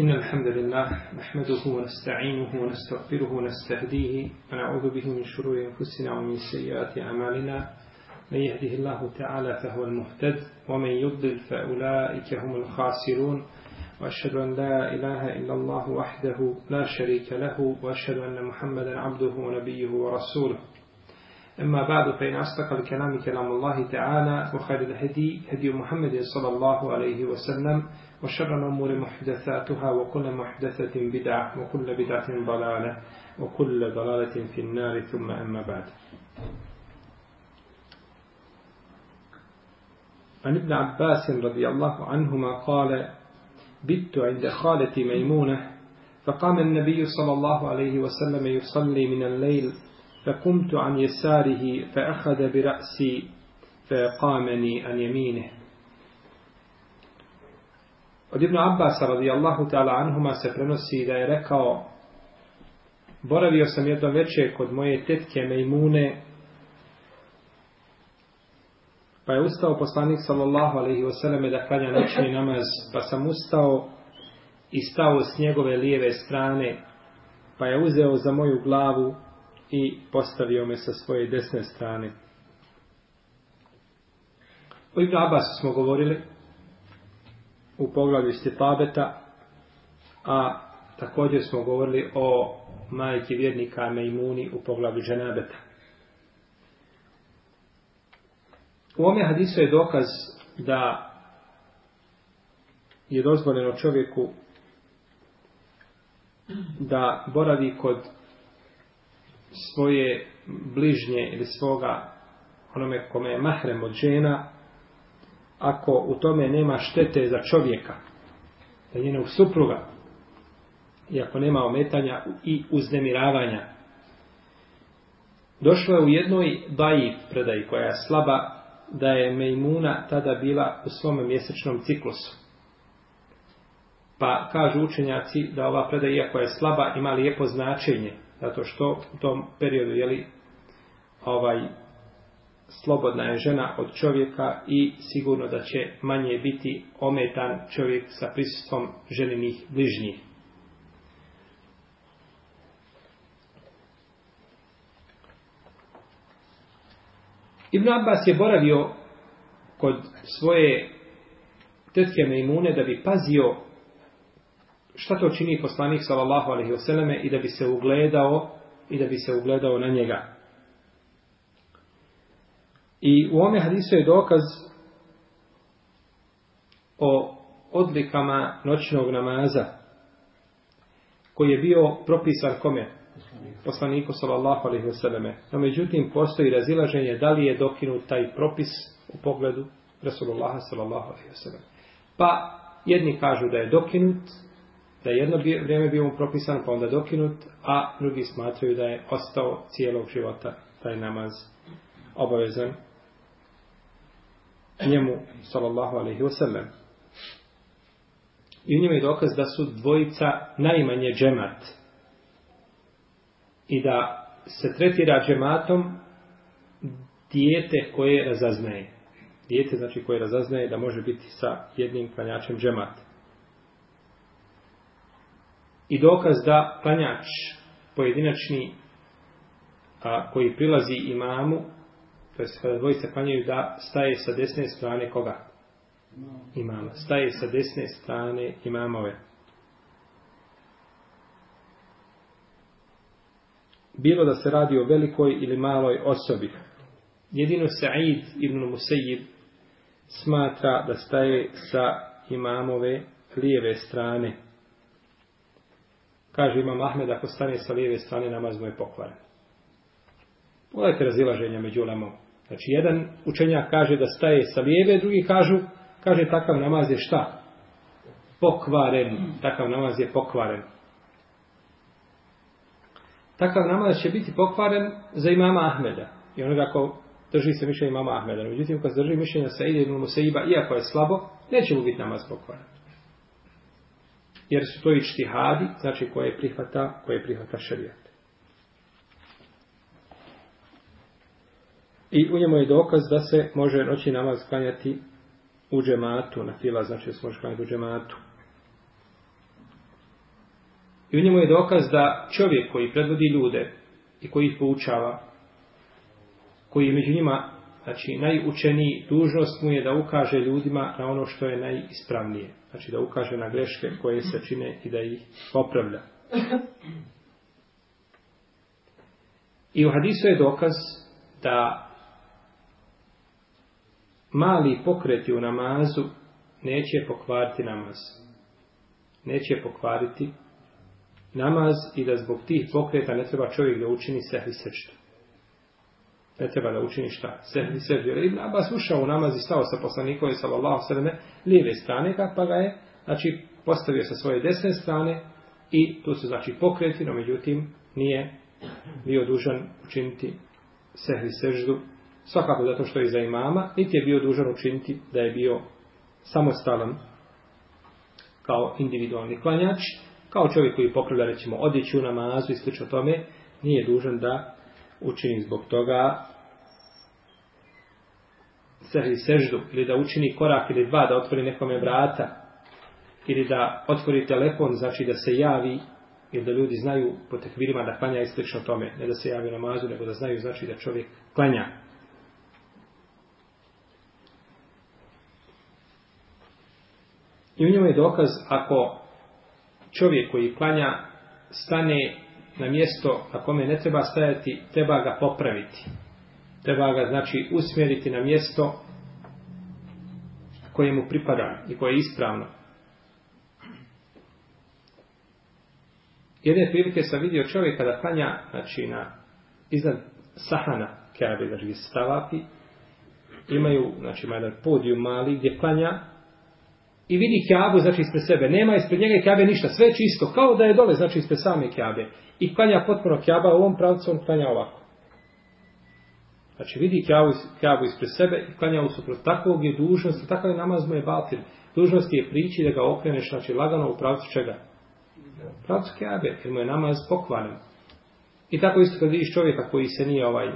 إن الحمد لله نحمده ونستعينه ونستغفره ونستهديه ونعوذ به من شرور أنفسنا ومن سيئات أعمالنا من يهده الله تعالى فهو المهتد ومن يضل فأولئك هم الخاسرون وأشهد أن لا إله إلا الله وحده لا شريك له وأشهد أن محمدا عبده ونبيه ورسوله أما بعد فإن أصدق الكلام كلام الله تعالى وخير الهدي هدي محمد صلى الله عليه وسلم وشر الأمور محدثاتها وكل محدثة بدعة وكل بدعة ضلالة وكل ضلالة في النار ثم أما بعد عن ابن عباس رضي الله عنهما قال بت عند خالتي ميمونة فقام النبي صلى الله عليه وسلم يصلي من الليل فقمت عن يساره فأخذ برأسي فقامني عن يمينه Od Ibn Abbas radijallahu ta'ala anhuma se prenosi da je rekao Boravio sam jedno večer kod moje tetke Mejmune Pa je ustao poslanik sallallahu alaihi wasallam da kanja noćni namaz Pa sam ustao i stao s njegove lijeve strane Pa je uzeo za moju glavu i postavio me sa svoje desne strane O Ibn Abbasu smo govorili u poglavlju Stefabeta, a također smo govorili o majke vjernika Mejmuni u poglavlju Ženabeta. U ome hadisu je dokaz da je dozvoljeno čovjeku da boravi kod svoje bližnje ili svoga onome kome je mahrem od žena, ako u tome nema štete za čovjeka, za njenog supruga, i ako nema ometanja i uznemiravanja. Došlo je u jednoj baji predaji koja je slaba, da je Mejmuna tada bila u svom mjesečnom ciklusu. Pa kažu učenjaci da ova predaja, iako je slaba, ima lijepo značenje, zato što u tom periodu, jeli, ovaj, slobodna je žena od čovjeka i sigurno da će manje biti ometan čovjek sa prisutom ženinih bližnjih. Ibn Abbas je boravio kod svoje tetke Meimune da bi pazio šta to čini poslanik sallallahu alejhi ve selleme i da bi se ugledao i da bi se ugledao na njega. I u ome hadisu je dokaz o odlikama noćnog namaza koji je bio propisan kome? Poslaniku sallallahu alaihi vseleme. No međutim postoji razilaženje da li je dokinut taj propis u pogledu Rasulullah sallallahu alaihi vseleme. Pa jedni kažu da je dokinut, da je jedno vrijeme bio mu propisan pa onda dokinut, a drugi smatraju da je ostao cijelog života taj namaz obavezan njemu, sallallahu alaihi wa sallam. I u njemu je dokaz da su dvojica najmanje džemat. I da se tretira džematom dijete koje razaznaje. Dijete znači koje razaznaje da može biti sa jednim klanjačem džemat. I dokaz da klanjač pojedinačni a, koji prilazi imamu to jest kada dvojice klanjaju da staje sa desne strane koga? Imama. Staje sa desne strane imamove. Bilo da se radi o velikoj ili maloj osobi. Jedino Sa'id ibn Musayyib smatra da staje sa imamove lijeve strane. Kaže imam Ahmed, ako stane sa lijeve strane, namaz mu je pokvaran. Pogledajte razilaženja među lemom. Znači, jedan učenjak kaže da staje sa lijeve, drugi kažu, kaže takav namaz je šta? Pokvaren. Takav namaz je pokvaren. Takav namaz će biti pokvaren za imama Ahmeda. I onoga ko drži se mišljenja imama Ahmeda. Međutim, ko se drži mišljenja sa Ide ibn Museiba, iako je slabo, neće mu biti namaz pokvaren. Jer su to i čtihadi, znači koje prihvata, koje prihvata šarijat. I u njemu je dokaz da se može noći namaz klanjati u džematu, na fila, znači da se može klanjati u džematu. I u njemu je dokaz da čovjek koji predvodi ljude i koji ih poučava, koji je među njima, znači najučeniji, dužnost mu je da ukaže ljudima na ono što je najispravnije. Znači da ukaže na greške koje se čine i da ih popravlja. I u hadisu je dokaz da mali pokreti u namazu neće pokvariti namaz. Neće pokvariti namaz i da zbog tih pokreta ne treba čovjek da učini sve i sve što. Ne treba da učini šta? Sve i sve što. Ibn Abbas ušao u namaz i stao sa poslanikove sallallahu sallam lijeve strane pa ga je znači, postavio sa svoje desne strane i tu se znači pokreti, no međutim nije bio dužan učiniti sehvi seždu svakako zato što je za imama, niti je bio dužan učiniti da je bio samostalan kao individualni klanjač, kao čovjek koji pokrila, recimo, odjeću na mazu i slično tome, nije dužan da učini zbog toga sehli seždu, ili da učini korak ili dva, da otvori nekome vrata, ili da otvori telefon, znači da se javi, ili da ljudi znaju po tekvirima da klanja i slično tome, ne da se javi na mazu, nego da znaju, znači da čovjek klanja. I u njemu je dokaz ako čovjek koji klanja stane na mjesto na kome ne treba stajati, treba ga popraviti. Treba ga, znači, usmjeriti na mjesto koje mu pripada i koje je ispravno. Jedne prilike sam vidio čovjeka da klanja, znači, na, iznad sahana, kjabe, znači, stavapi, imaju, znači, ima jedan podijum mali gdje klanja, i vidi Kjabu, znači ispred sebe, nema ispred njega i Kjabe ništa, sve čisto, kao da je dole, znači ispred same Kjabe. I klanja potpuno Kjaba u ovom pravcu, on klanja ovako. Znači vidi Kjabu, kjabu ispred sebe i klanja u suprot. Takvog je dužnost, takav je namaz mu je batir. Dužnost je prići da ga okreneš, znači lagano u pravcu čega? U pravcu Kjabe, jer mu je namaz pokvaren. I tako isto kad vidiš čovjeka koji se nije ovaj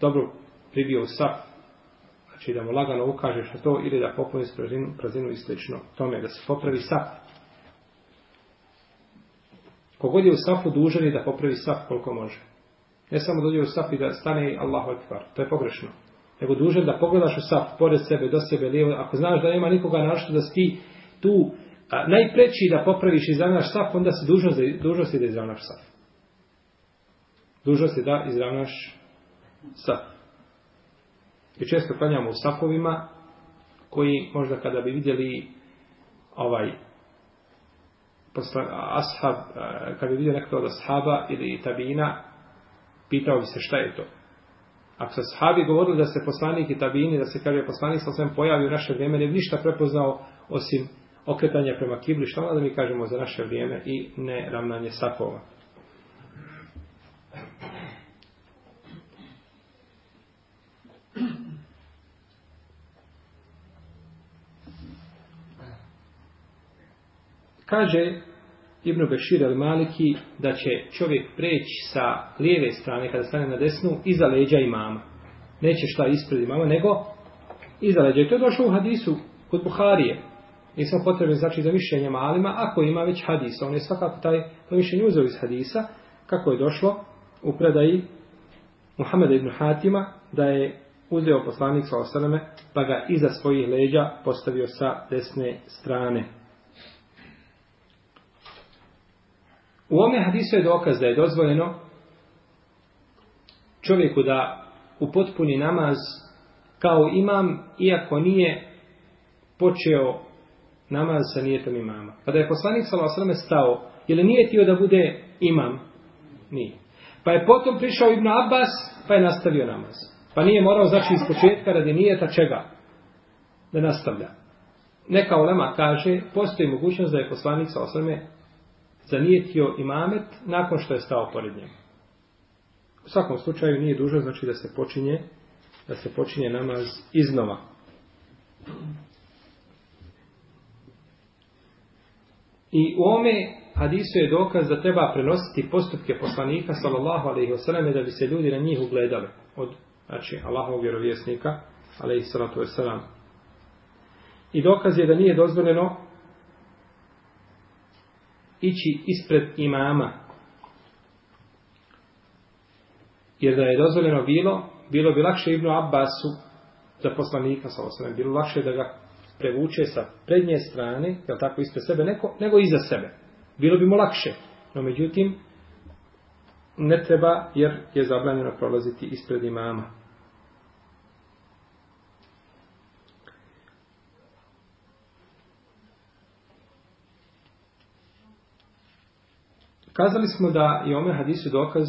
dobro pribio u saf, znači da mu lagano ukažeš na to ili da popuni s prazinu, prazinu istično tome da se popravi sap. Kogod je u safu dužan je da popravi saf koliko može. Ne samo dođe u saf i da stane Allahu ekvar, to je pogrešno. Nego dužan da pogledaš u saf, pored sebe, do sebe, lijevo, ako znaš da nema nikoga našto, da si ti tu a, najpreći da popraviš i izravnaš saf, onda si dužan, za, dužan si da izravnaš saf. Dužan si da izravnaš saf. I često klanjamo u safovima koji možda kada bi vidjeli ovaj ashab, eh, kada bi vidio nekada od ashaba ili tabina, pitao bi se šta je to. Ako su ashabi govorili da se poslanik i tabini, da se kaže poslanik sa svem pojavi u naše vrijeme, ne bi ništa prepoznao osim okretanja prema kibli, što onda da mi kažemo za naše vrijeme i neravnanje safova. Kaže Ibn Bešir al Maliki da će čovjek preći sa lijeve strane kada stane na desnu iza leđa imama. Neće šta ispred imama, nego iza leđa. I to je došlo u hadisu kod Buharije. Nisam potrebe znači za mišljenje malima, ako ima već hadisa. On je svakako taj to mišljenje uzeo iz hadisa, kako je došlo u predaji Muhammeda ibn Hatima, da je uzeo poslanik sa osaname, pa ga iza svojih leđa postavio sa desne strane. U ome hadisu je dokaz da je dozvoljeno čovjeku da upotpuni namaz kao imam, iako nije počeo namaz sa nijetom imama. Pa da je poslanik sa vasrame stao, je li nije tio da bude imam? Nije. Pa je potom prišao Ibn Abbas, pa je nastavio namaz. Pa nije morao znači iz početka radi nijeta čega da nastavlja. Neka ulema kaže, postoji mogućnost da je poslanik sa osrame zanijetio imamet nakon što je stao pored njega. U svakom slučaju nije dužno znači da se počinje da se počinje namaz iznova. I u ome hadisu je dokaz da treba prenositi postupke poslanika sallallahu alaihi wasallam da bi se ljudi na njih ugledali od znači Allahovog vjerovjesnika alaihi sallatu wasallam. I dokaz je da nije dozvoljeno ići ispred imama. Jer da je dozvoljeno bilo, bilo bi lakše Ibnu Abbasu za poslanika sa osnovem. Bilo lakše da ga prevuče sa prednje strane, je tako ispred sebe neko, nego iza sebe. Bilo bi mu lakše. No međutim, ne treba jer je zabranjeno prolaziti ispred imama. Kazali smo da je ome hadisu dokaz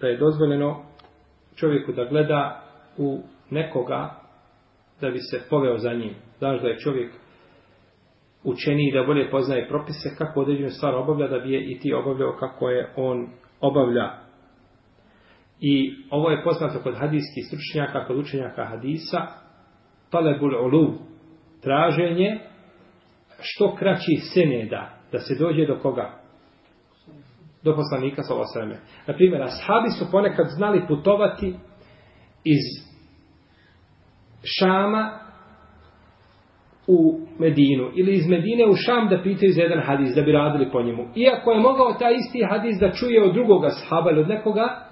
da je dozvoljeno čovjeku da gleda u nekoga da bi se poveo za njim. Znaš da je čovjek učeniji da bolje poznaje propise kako određenu stvar obavlja da bi je i ti obavljao kako je on obavlja. I ovo je poznato kod hadijskih stručnjaka, kod učenjaka hadisa, talebul olu, traženje što kraći seneda, da se dođe do koga? do poslanika sa Osreme. Naprimjer, ashabi su ponekad znali putovati iz Šama u Medinu ili iz Medine u Šam da pitaju za jedan hadis, da bi radili po njemu. Iako je mogao taj isti hadis da čuje od drugoga sahaba ili od nekoga,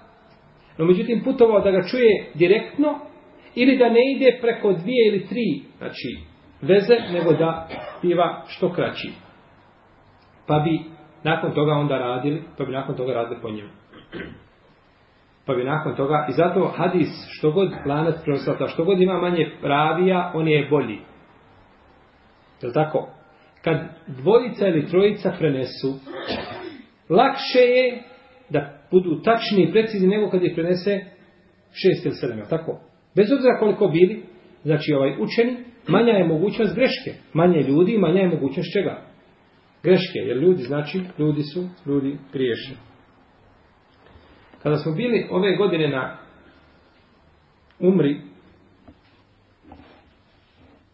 no međutim putovao da ga čuje direktno ili da ne ide preko dvije ili tri znači, veze, nego da piva što kraći. Pa bi nakon toga onda radili, pa bi nakon toga radili po njemu. Pa bi nakon toga, i zato hadis, što god lanac prenosilaca, što god ima manje pravija, on je bolji. Je li tako? Kad dvojica ili trojica prenesu, lakše je da budu tačni i precizni nego kad ih prenese šest ili sedem, je li tako? Bez obzira koliko bili, znači ovaj učeni, manja je mogućnost greške. Manje ljudi, manja je mogućnost čega? greške, jer ljudi znači, ljudi su, ljudi griješni. Kada smo bili ove godine na umri,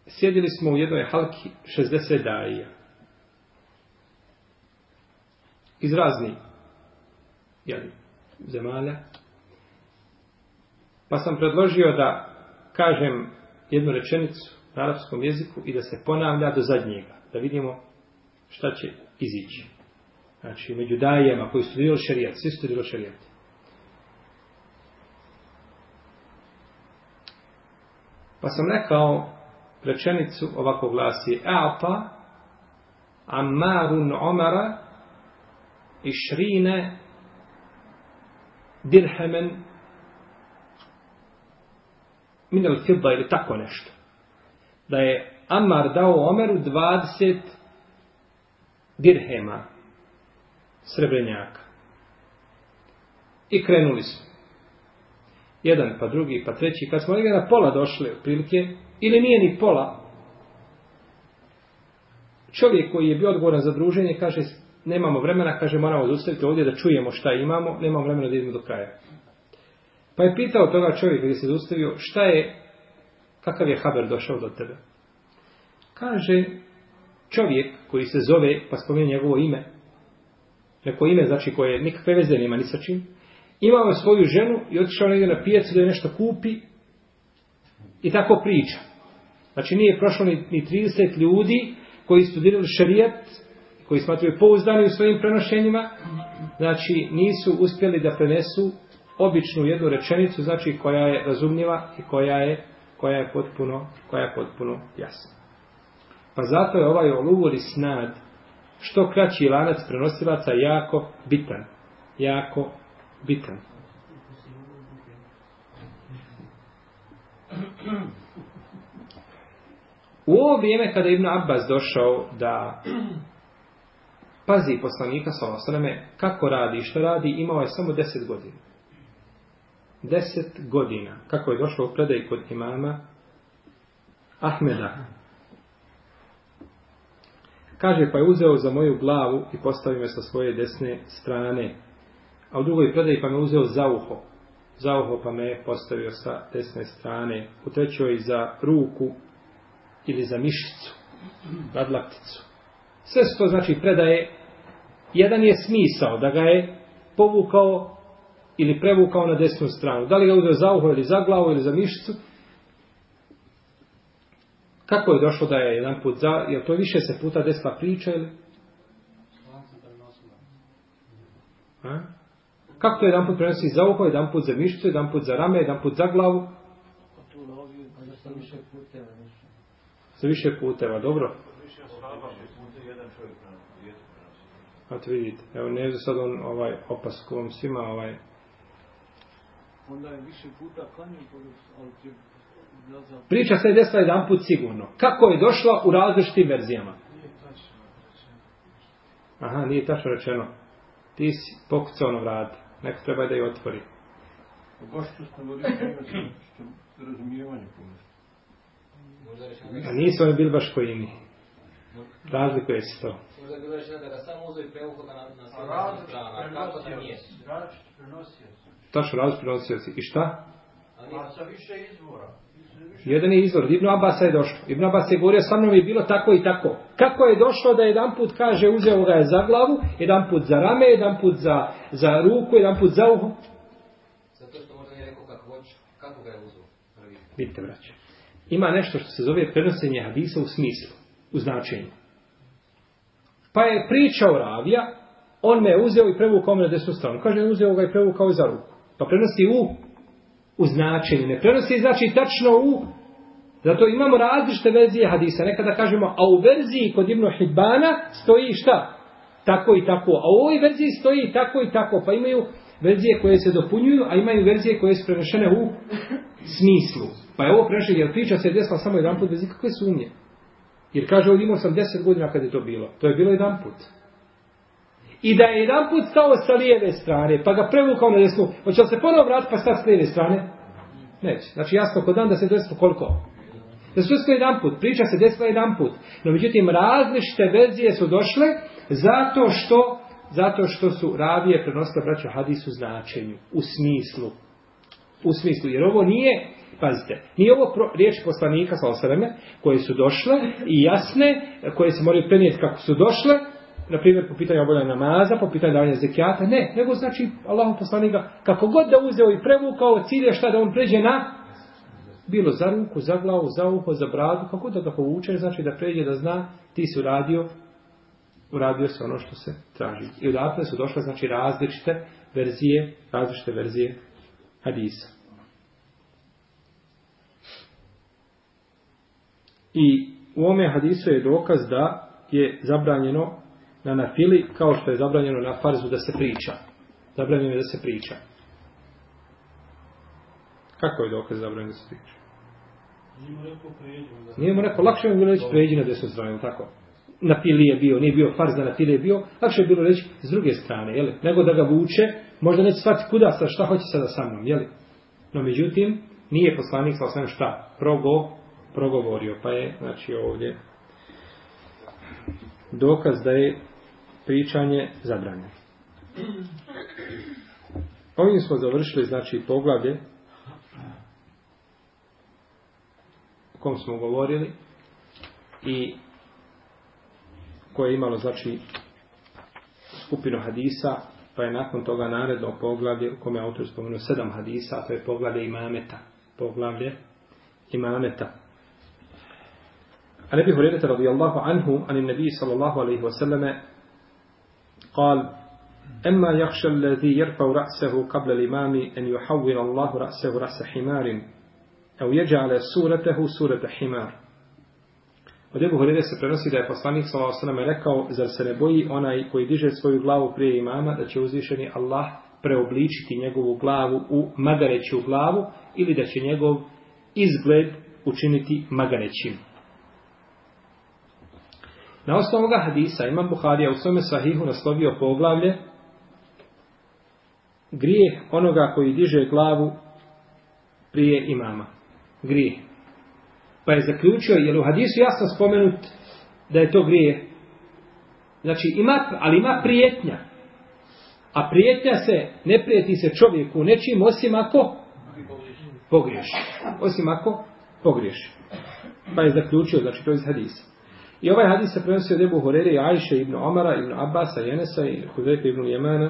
sjedili smo u jednoj halki 60 dajija. Iz razni jel, zemalja. Pa sam predložio da kažem jednu rečenicu na arapskom jeziku i da se ponavlja do zadnjega. Da vidimo šta će izići. Znači, među dajama koji su bilo šarijat, svi su bilo šarijat. Pa sam rekao rečenicu ovako glasi Apa Ammarun Omara Išrine Dirhemen Minel Fidda ili tako nešto. Da je Ammar dao Omeru dirhema, srebrenjaka. I krenuli su. Jedan, pa drugi, pa treći, kad smo negdje na pola došli, prilike, ili nije ni pola, čovjek koji je bio odgovoran za druženje, kaže, nemamo vremena, kaže, moramo zaustaviti ovdje da čujemo šta imamo, nemamo vremena da idemo do kraja. Pa je pitao toga čovjeka gdje se zaustavio, šta je, kakav je haber došao do tebe? Kaže, čovjek koji se zove, pa spomenu njegovo ime, neko ime znači koje nikakve veze nema ni sa čim, imao je svoju ženu i otišao negdje na pijacu da je nešto kupi i tako priča. Znači nije prošlo ni, ni 30 ljudi koji studirali šarijat, koji smatruju pouzdani u svojim prenošenjima, znači nisu uspjeli da prenesu običnu jednu rečenicu, znači koja je razumljiva i koja je koja je potpuno, koja je potpuno jasna. Pa zato je ovaj oluvoli snad, što kraći lanac prenosilaca, jako bitan. Jako bitan. U ovo vrijeme kada je Ibn Abbas došao da pazi poslanika sa osaname kako radi i što radi, imao je samo deset godina. Deset godina kako je došao u predaj kod imama Ahmeda, Kaže, pa je uzeo za moju glavu i postavio me sa svoje desne strane. A u drugoj predaji pa me uzeo za uho. Za uho pa me postavio sa desne strane. U trećoj za ruku ili za mišicu, nadlakticu. Sve su to znači predaje. Jedan je smisao da ga je povukao ili prevukao na desnu stranu. Da li ga uzeo za uho ili za glavu ili za mišicu, Kako je došlo da je jedan put za, jel to više se puta desila priča ili? A? Kako to jedan put prenosi za uho, jedan put za mišicu, jedan put za rame, jedan put za glavu? Sa više puteva, dobro. A to vidite, evo ne znam sad on ovaj opasku, on svima ovaj... Onda je više puta klanio, ali Priča se je desila jedan put sigurno. Kako je došla u različitim verzijama? Aha, nije tačno rečeno. Ti si pokucao na vrat. Neko treba da je otvori. Baš to sam razumijevanje A nisu oni bili baš kojini. Razlikuje se to. Možda bi bilo rečeno da ga samo uzeli preuhoda na, na sve strane. A kako da nije? Različit prenosio se. Tačno različit prenosio se. I šta? sa više izvora. Jedan je izvor. Ibn Abbas je došao. Ibn Abbas je govorio sa mnom je bilo tako i tako. Kako je došlo da jedan put kaže uzeo ga je za glavu, jedan put za rame, jedan put za, za ruku, jedan put za uho? Zato što možda nije rekao kako hoće. Kako ga je uzeo? Vidite, braće. Ima nešto što se zove prenosenje hadisa u smislu, u značenju. Pa je pričao ravija, on me je uzeo i prevukao me na desnu stranu. Kaže, uzeo ga i prevukao za ruku. Pa prenosi u u značenju. Ne prenosi znači tačno u... Zato imamo različite verzije hadisa. Nekada kažemo, a u verziji kod Ibnu Hidbana stoji šta? Tako i tako. A u ovoj verziji stoji tako i tako. Pa imaju verzije koje se dopunjuju, a imaju verzije koje su prenešene u smislu. Pa je ovo prenešenje, jer priča se je desila samo jedan put bez ikakve sumnje. Jer kaže, ovdje imao sam deset godina kada je to bilo. To je bilo jedan put i da je jedan put stao sa lijeve strane, pa ga prevukao na desnu, hoće li se ponovo vratiti pa stati s lijeve strane? Neće. Znači jasno kod dan da se desilo koliko? Da se desilo jedan put. Priča se desila jedan put. No međutim, različite verzije su došle zato što zato što su ravije prenosile braća hadisu značenju, u smislu. U smislu, jer ovo nije, pazite, nije ovo pro, riječ poslanika sa osreme, koje su došle i jasne, koje se moraju prenijeti kako su došle, na primjer, po pitanju obavljanja namaza, po pitanju davanja zekijata, ne, nego znači Allahu poslani ga kako god da uzeo i prevukao, cilj je šta da on pređe na bilo za ruku, za glavu, za uho, za bradu, kako da ga povuče, znači da pređe da zna ti si uradio, uradio se ono što se traži. I odatle su došle, znači, različite verzije, različite verzije hadisa. I u ome hadisu je dokaz da je zabranjeno na nafili kao što je zabranjeno na farzu da se priča. Zabranjeno je da se priča. Kako je dokaz zabranjeno da se priča? Nije mu rekao, lakše mu bilo reći pređi na desnu stranu, tako. Na fili je bio, nije bio farz da na fili je bio, lakše je bilo reći s druge strane, jeli? Nego da ga vuče, možda neće shvatiti kuda sa šta hoće sada sa mnom, jeli? No međutim, nije poslanik sa osnovim šta, progo, progovorio, pa je, znači ovdje, dokaz da je pričanje zabranjeno. Ovim smo završili znači poglavlje o kom smo govorili i koje je imalo znači skupinu hadisa pa je nakon toga naredno poglavlje u kom je autor spomenuo sedam hadisa a to je poglavlje imameta poglavlje imameta A nebi Hureyreta radijallahu anhu, ani nebi sallallahu alaihi wa sallame, قال أما يخشى الذي يرفع رأسه قبل الإمام أن يحول الله رأسه رأس حمار أو يجعل سورته سورة حمار Od Ebu Horeda se prenosi da je poslanik s.a.v. rekao, zar se ne boji onaj koji diže svoju glavu prije imama da će uzvišeni Allah preobličiti njegovu glavu u magareću glavu ili da će njegov izgled učiniti maganećim. Na osnovu ovoga hadisa imam Buharija u svome sahihu naslovio poglavlje grijeh onoga koji diže glavu prije imama. Grijeh. Pa je zaključio, jer u hadisu jasno spomenut da je to grijeh. Znači, ima, ali ima prijetnja. A prijetnja se, ne prijeti se čovjeku nečim, osim ako pogriješi. Osim ako pogriješi. Pa je zaključio, znači, to iz hadisa. I ovaj hadis se prenosi od Ebu Horere i Ajše ibn Omara, ibn Abasa, Jenesa i Huzajka ibn Jemana,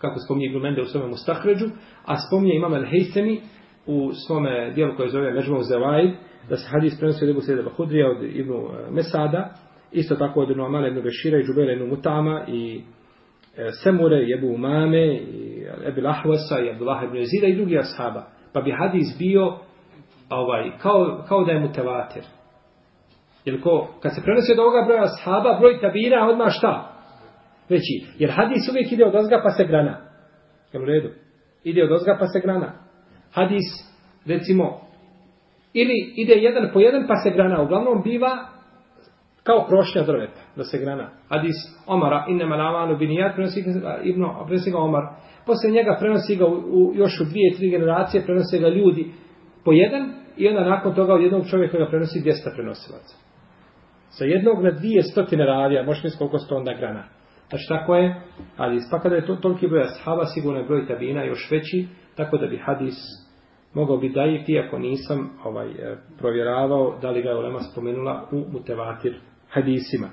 kako spominje ibn Mende u svome Mustahređu, a spominje imam Al-Hejsemi u svome dijelu koje zove Mežmov Zevaid, da se hadis prenosi od Ebu Sejda Bahudrija, od ibn Mesada, isto tako od Nomala ibn Bešira i Džubela ibn Mutama i e, Semure i Ebu Umame i Ebu Lahvasa i Abdullah ibn Zida i drugi ashaba. Pa bi hadis bio ovaj, kao, kao da je mutevatir. Jer ko, kad se prenosi od ovoga broja sahaba, broj tabina je odmah šta? Veći. Jer hadis uvijek ide od ozga pa se grana. Jel u redu? Ide od ozga pa se grana. Hadis, recimo, ili ide jedan po jedan pa se grana. Uglavnom biva kao krošnja drveta da se grana. Hadis Omara, inne malamanu binijat, prenosi ga, ibno, prenosi ga Omar. Poslije njega prenosi ga u, u, još u dvije, tri generacije, prenosi ga ljudi po jedan i onda nakon toga u jednog čovjeka ga prenosi 200 prenosilaca sa jednog na dvije stotine ravija, možete misliti koliko sto onda grana. Znači tako je hadis. Pa kada je to, toliki broj ashaba, sigurno je broj tabina još veći, tako da bi hadis mogao bi dajiti, ako nisam ovaj e, provjeravao da li ga je Ulema spomenula u mutevatir hadisima.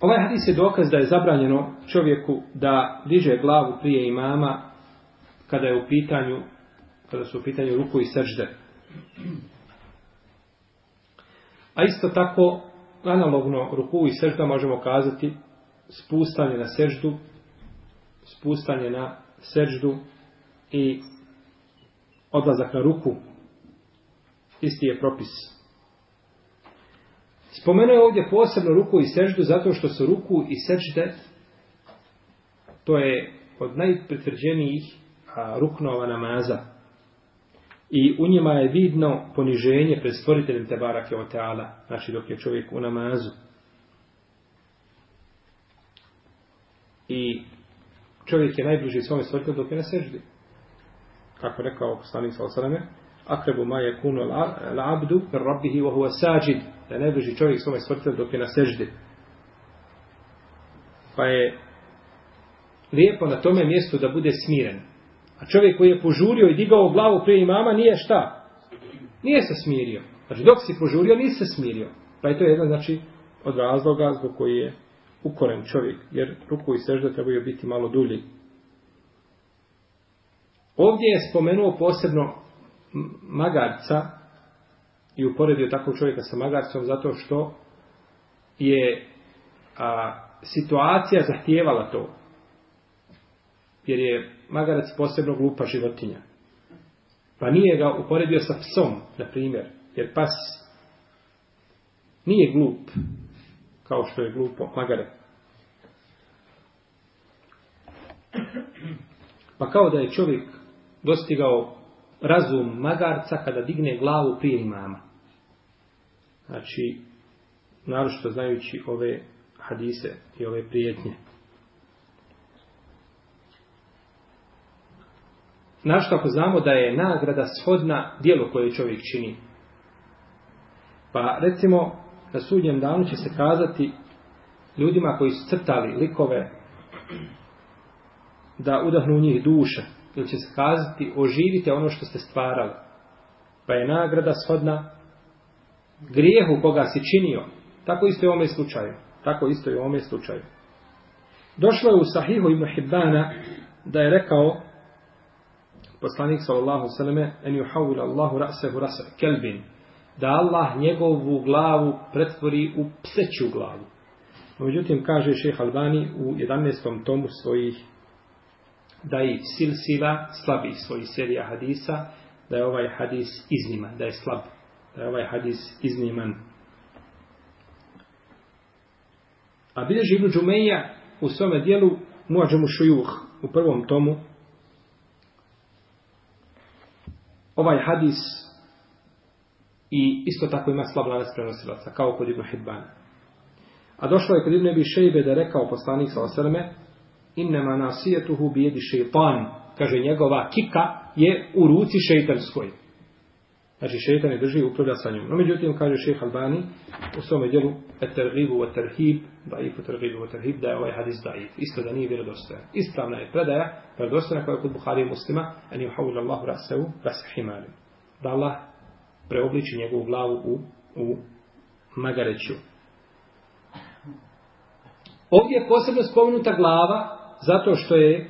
Ovaj hadis je dokaz da je zabranjeno čovjeku da diže glavu prije imama kada je u pitanju kada su u pitanju ruku i srđde. A isto tako, analogno ruku i sežda možemo kazati spustanje na seždu, spustanje na seždu i odlazak na ruku. Isti je propis. Spomenuo je ovdje posebno ruku i seždu zato što su ruku i sežde to je od najpretvrđenijih ruknova namaza i u njima je vidno poniženje pred stvoriteljem te barake o teala, znači dok je čovjek u namazu. I čovjek je najbliži svome stvoritelju dok je na seždi. Kako rekao poslanik sa osaname, akrebu ma je kuno la, abdu per rabbihi wa huwa sađid, da je najbliži čovjek svome stvoritelju dok je na seždi. Pa je lijepo na tome mjestu da bude smiren, A čovjek koji je požurio i digao glavu prije imama nije šta? Nije se smirio. Znači dok si požurio nije se smirio. Pa je to jedan znači od razloga zbog koji je ukoren čovjek. Jer ruku i sežda trebaju biti malo dulji. Ovdje je spomenuo posebno magarca i uporedio takvog čovjeka sa magarcom zato što je a, situacija zahtijevala to jer je magarac posebno glupa životinja. Pa nije ga uporedio sa psom, na primjer, jer pas nije glup, kao što je glupo magarac. Pa kao da je čovjek dostigao razum magarca kada digne glavu prije imama. Znači, narošto znajući ove hadise i ove prijetnje. Našto ako znamo da je nagrada shodna dijelo koje čovjek čini. Pa recimo, na sudnjem danu će se kazati ljudima koji su crtali likove da udahnu u njih duše. Ili će se kazati oživite ono što ste stvarali. Pa je nagrada shodna grijehu koga si činio. Tako isto je u ome slučaju. Tako isto je u ome slučaju. Došlo je u Sahihu ibn Hibbana da je rekao poslanik sallallahu sallame en juhavila Allahu rasehu rasa kelbin da Allah njegovu glavu pretvori u pseću glavu. Međutim, kaže šeha Albani u 11. tomu svojih da i silsila slabi svoji serija hadisa, da je ovaj hadis izniman, da je slab, da je ovaj hadis izniman. A bilježi Ibn Đumeja u svome dijelu Muadžemu Šujuh u prvom tomu ovaj hadis i isto tako ima slab lanac prenosilaca, kao kod Ibn Hidban. A došlo je kod Ibn Ebi Šejbe da rekao poslanik sa osrme, innama nasijetuhu bijedi šeitan, kaže njegova kika je u ruci šeitanskoj. Znači, šeitan je drži i upravlja sa njom. No, međutim, kaže šeha Albani u svome djelu Eterhivu wa terhib, daif u terhivu wa terhib, da je ovaj hadis daif. Isto da nije vjerodostojan. Ispravna je predaja, vjerodostojna koja je kod Buhari i muslima, en ju havu lallahu rasevu rasahimalim. Da Allah preobliči njegovu glavu u, u magareću. Ovdje je posebno spomenuta glava zato što je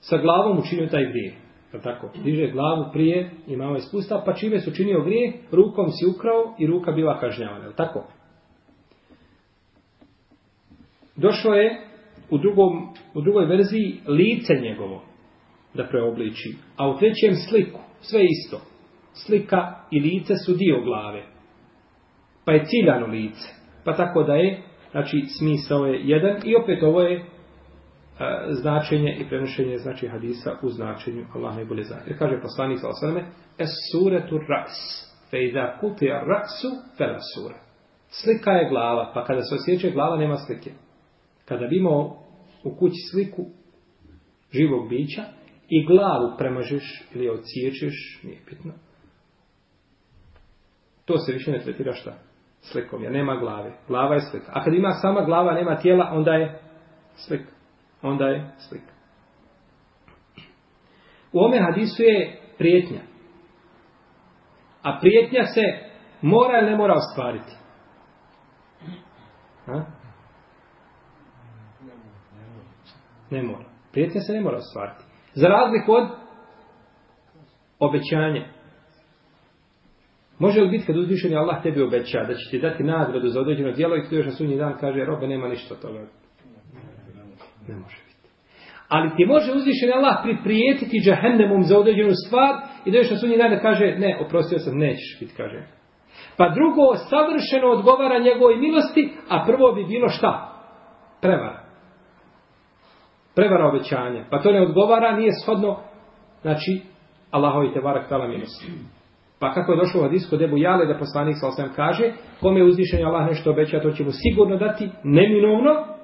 sa glavom učinio taj grijeh. Je tako? Diže glavu prije, imao ovaj je spustav, pa čime su činio grijeh, rukom si ukrao i ruka bila kažnjavana. Je tako? Došlo je u, drugom, u drugoj verziji lice njegovo da preobliči, a u trećem sliku, sve isto. Slika i lice su dio glave, pa je ciljano lice, pa tako da je, znači smisao je jedan i opet ovo je značenje i prenošenje znači hadisa u značenju Allah najbolje zna. Jer kaže poslanik sa osaname, es suretu ras, fe idha kutija rasu, fe la sura. Slika je glava, pa kada se osjeća glava nema slike. Kada bi imao u kući sliku živog bića i glavu premažeš ili odsjećeš, nije pitno, to se više ne tretira šta? Slikom, ja nema glave. Glava je slika. A kad ima sama glava, nema tijela, onda je slika onda je slika. U ome hadisu je prijetnja. A prijetnja se mora ili ne mora ostvariti? Ha? Ne mora. Prijetnja se ne mora ostvariti. Za razliku od obećanja. Može li biti kad uzvišen je Allah tebi obeća da će ti dati nagradu za određeno djelo i ti još na sunji dan kaže robe nema ništa toga. Ne može biti. Ali ti može uzvišen Allah priprijetiti džahennemom za određenu stvar i da još na sunji dan da kaže, ne, oprostio sam, nećeš biti, kaže. Pa drugo, savršeno odgovara njegove milosti, a prvo bi bilo šta? Prevara. Prevara obećanja. Pa to ne odgovara, nije shodno, znači, Allahovi te varak tala milosti. Pa kako je došlo u hadisku debu jale da poslanik sa kaže, kome je uzvišen Allah nešto obeća, to će mu sigurno dati, neminovno,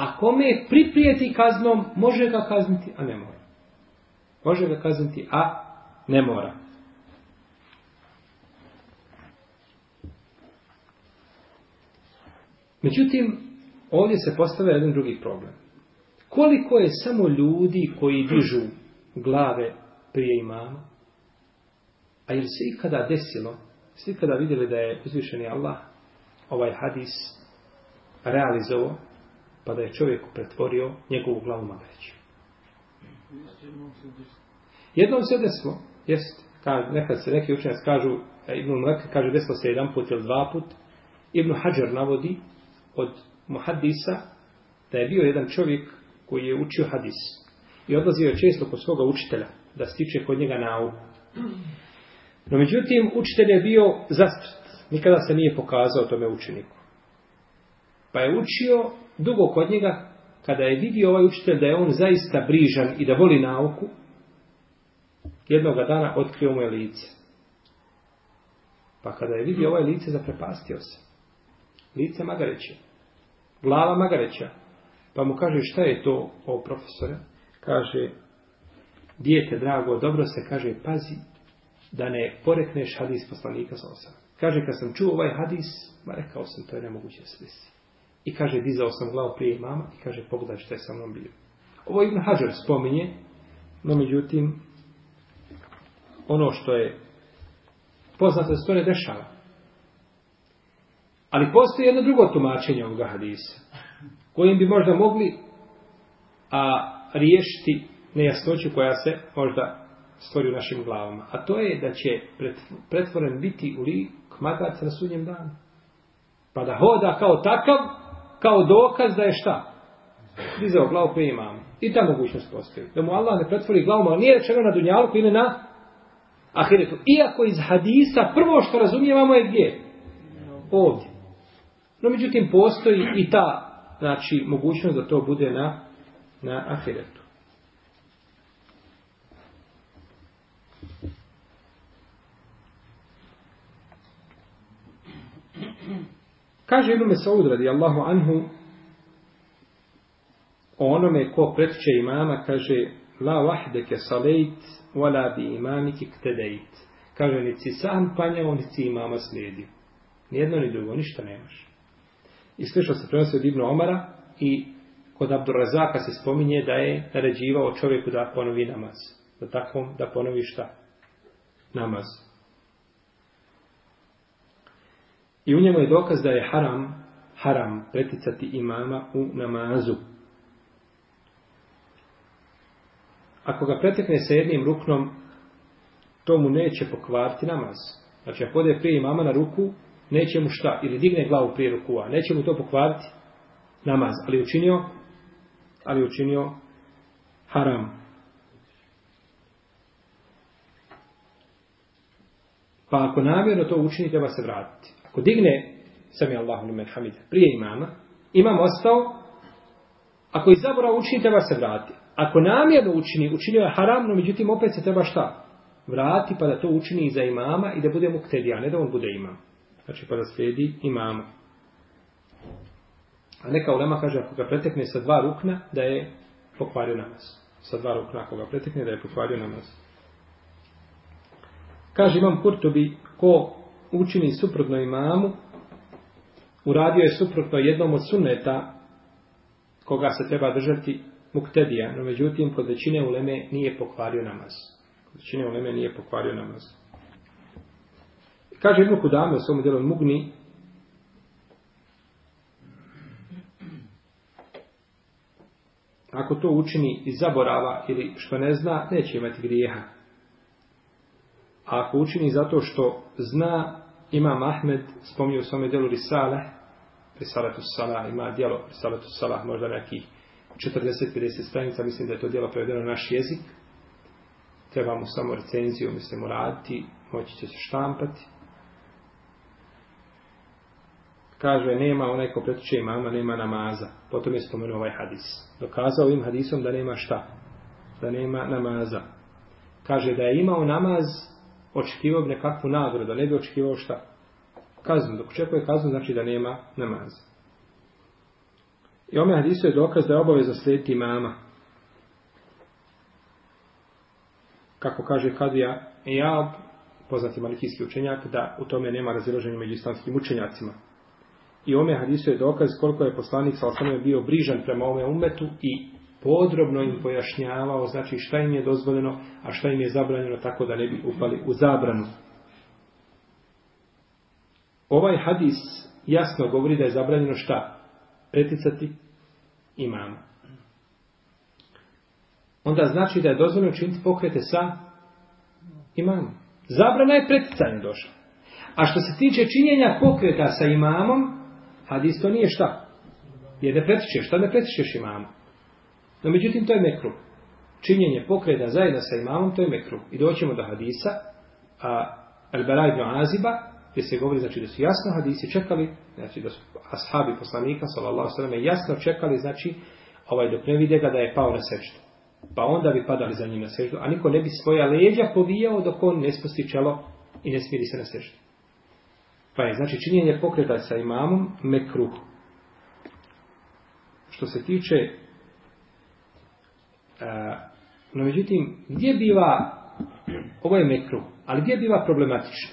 A kome priprijeti kaznom, može ga kazniti, a ne mora. Može ga kazniti, a ne mora. Međutim, ovdje se postave jedan drugi problem. Koliko je samo ljudi koji dižu glave prije imama, a jer se ikada desilo, se ikada vidjeli da je uzvišeni Allah ovaj hadis realizovao, pa da je čovjek pretvorio njegovu glavu magareću. Jednom se desilo, jest, nekad se neki učenjac kažu, e, Ibn Mlaka kaže desilo se jedan put ili dva put, Ibn Hajar navodi od muhadisa da je bio jedan čovjek koji je učio hadis i odlazio je često kod svoga učitelja da stiče kod njega nauku. No međutim, učitelj je bio zastrt, nikada se nije pokazao tome učeniku. Pa je učio dugo kod njega, kada je vidio ovaj učitelj da je on zaista brižan i da voli nauku, jednoga dana otkrio mu je lice. Pa kada je vidio ovaj lice, zaprepastio se. Lice Magareća. Glava Magareća. Pa mu kaže, šta je to, o profesore? Kaže, dijete, drago, dobro se, kaže, pazi da ne porekneš hadis poslanika sa osam. Kaže, kad sam čuo ovaj hadis, ma rekao sam, to je nemoguće svesi. I kaže, dizao sam glavu prije imama i kaže, pogledaj šta je sa mnom bio. Ovo Ibn Hajar spominje, no međutim, ono što je poznato se to ne dešava. Ali postoji jedno drugo tumačenje ovoga hadisa, kojim bi možda mogli a, riješiti nejasnoću koja se možda stvori u našim glavama. A to je da će pretvoren biti u lik magarca na sudnjem danu. Pa da hoda kao takav, kao dokaz da je šta? Dizao glavu koju imam. I ta mogućnost postoji. Da mu Allah ne pretvori glavu, ali nije rečeno na dunjalku ili na ahiretu. Iako iz hadisa prvo što razumijevamo je gdje? Ovdje. No međutim postoji i ta znači, mogućnost da to bude na, na ahiretu. Kaže Ibn Saud radi Allahu anhu o onome ko pretiče imama kaže la vahdeke salejt wala bi imamiki ktedejt. Kaže ni si sam panjao ni si imama slijedi. Nijedno ni drugo, ništa nemaš. I slišao se prenosi od Ibn Omara i kod Abdurazaka se spominje da je naređivao čovjeku da ponovi namaz. Da takvom da ponovi šta? Namaz. I u njemu je dokaz da je haram, haram preticati imama u namazu. Ako ga pretekne sa jednim ruknom, to mu neće pokvariti namaz. Znači, ako ode prije imama na ruku, neće mu šta, ili digne glavu prije ruku, a neće mu to pokvariti namaz. Ali učinio, ali učinio haram. Pa ako namjerno to učinite, treba se vratiti. Ako digne sami Allahu lumen hamid prije imama, imam ostao, ako je zaborav učini, treba se vrati. Ako namjerno učini, učinio je haramno, međutim opet se treba šta? Vrati pa da to učini i za imama i da bude muktedija, ne da on bude imam. Znači pa da slijedi imama. A neka ulema kaže ako ga pretekne sa dva rukna, da je pokvario namaz. Sa dva rukna ako ga pretekne, da je pokvario namaz. Kaže imam Kurtobi, ko učini suprotno imamu, uradio je suprotno jednom od sunneta koga se treba držati muktedija, no međutim kod većine uleme nije pokvario namaz. Kod većine uleme nije pokvario namaz. Kaže Ibn Kudame u svom delu Mugni, ako to učini iz zaborava ili što ne zna, neće imati grijeha. A ako učini zato što zna, Imam Ahmed spominje u svome djelu Risale, Risaletu Sala, ima djelo Risaletu Sala, možda nekih 40-50 stranica, mislim da je to djelo prevedeno na naš jezik. Treba mu samo recenziju, mislim, uraditi, moći će se štampati. Kaže, nema onaj ko pretiče imama, nema namaza. Potom je spomenuo ovaj hadis. Dokazao ovim hadisom da nema šta? Da nema namaza. Kaže da je imao namaz, očekivao bi nekakvu nagradu, da ne bi očekivao šta? Kaznu. Dok očekuje kaznu, znači da nema namaza. I ome hadisu je dokaz da je obaveza slijediti imama. Kako kaže Kadija Ejab, poznati malikijski učenjak, da u tome nema razilaženja među islamskim učenjacima. I ome hadisu je dokaz koliko je poslanik sa osnovim bio brižan prema ome umetu i podrobno im pojašnjavao, znači šta im je dozvoljeno, a šta im je zabranjeno tako da ne bi upali u zabranu. Ovaj hadis jasno govori da je zabranjeno šta? Preticati imama. Onda znači da je dozvoljeno činiti pokrete sa imamom. Zabrana je preticanje došla. A što se tiče činjenja pokreta sa imamom, hadis to nije šta? Jer ne pretičeš, šta ne pretičeš imamom? No, međutim, to je mekru. Činjenje pokreta zajedno sa imamom, to je mekru. I doćemo do hadisa, a Al-Bara ibn Aziba, gdje se govori, znači, da su jasno hadisi čekali, znači, da su ashabi poslanika, sallallahu sallam, jasno čekali, znači, ovaj, dok ne vide ga da je pao na sečtu. Pa onda bi padali za njim na seždu, a niko ne bi svoja leđa povijao dok on ne spusti čelo i ne smiri se na seždu. Pa je, znači, činjenje pokreta sa imamom mekruh. Što se tiče E, no međutim, gdje biva, ovo je mekru, ali gdje biva problematično?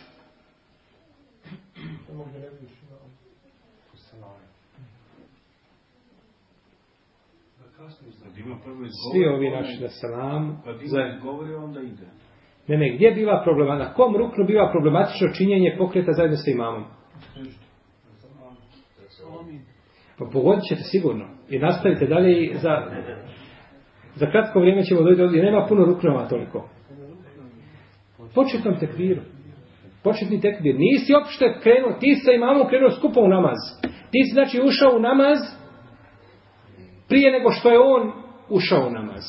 Svi ovi naši na salam. Pa govori, onda ide. Ne, ne, gdje biva problema? Na kom ruknu biva problematično činjenje pokreta zajedno sa imamom? Pa pogodit ćete sigurno. I nastavite dalje i za za kratko vrijeme ćemo dojde ovdje, nema puno ruknova toliko. Početnom tekbiru. Početni tekbir. Nisi opšte krenuo, ti sa imamom krenuo skupo u namaz. Ti si znači ušao u namaz prije nego što je on ušao u namaz.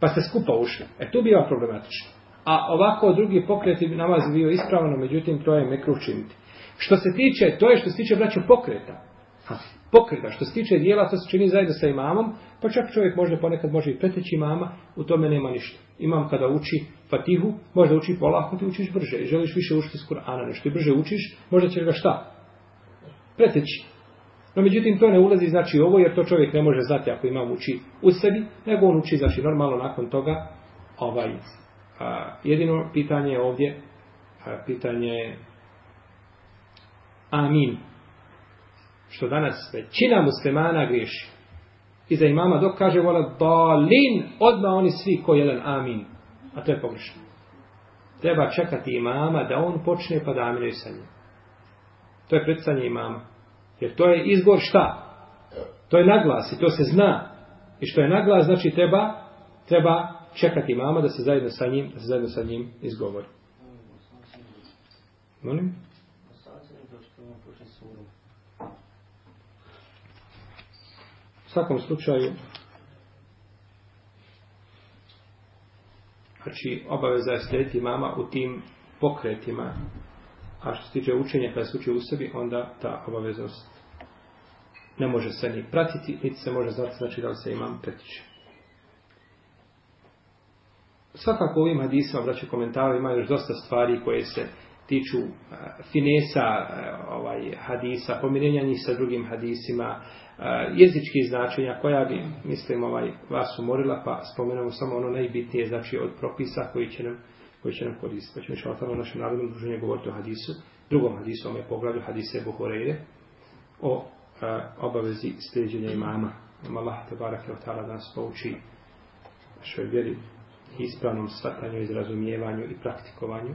Pa ste skupo ušli. E tu biva problematično. A ovako drugi pokret i namaz bio ispravno, međutim to je mekru učiniti. Što se tiče, to je što se tiče braća pokreta pokrka. Što se tiče dijela, to se čini zajedno sa imamom, pa čak čovjek može ponekad može i preteći imama, u tome nema ništa. Imam kada uči fatihu, možda uči polako, ti učiš brže. I želiš više učiti s Kur'ana, nešto i brže učiš, možda će ga šta? Preteći. No, međutim, to ne ulazi, znači, ovo, jer to čovjek ne može znati ako imam uči u sebi, nego on uči, znači, normalno nakon toga, ovaj, a, jedino pitanje je ovdje, a, pitanje je, amin, što danas većina muslimana griješi. I za imama dok kaže vola dalin, odma oni svi ko jedan amin. A to je pogrešno. Treba čekati imama da on počne pa da aminuje sa njim. To je predstavanje imama. Jer to je izgor šta? To je naglas i to se zna. I što je naglas znači treba treba čekati imama da se zajedno sa njim, da se zajedno sa njim izgovori. Molim? No svakom slučaju znači obaveza je slijediti mama u tim pokretima a što se tiče učenja kada se uči u sebi onda ta obaveznost ne može se ni pratiti niti se može znati znači da li se imam pretiče svakako ovim hadisama braće komentara ima još dosta stvari koje se tiču e, finesa e, ovaj hadisa, pomirenja njih sa drugim hadisima, e, jezički značenja koja bi, mislim, ovaj, vas umorila, pa spomenemo samo ono najbitnije, znači od propisa koji će nam koji će nam koristiti. Pa ćemo išao tamo našem narodnom druženju govoriti o hadisu, drugom hadisu, ome pogledu, hadise Buhoreire, o a, obavezi sljeđenja imama. Nama Allah, tabarak je o tala, da nas pouči našoj vjeri ispravnom svatanju, izrazumijevanju i praktikovanju.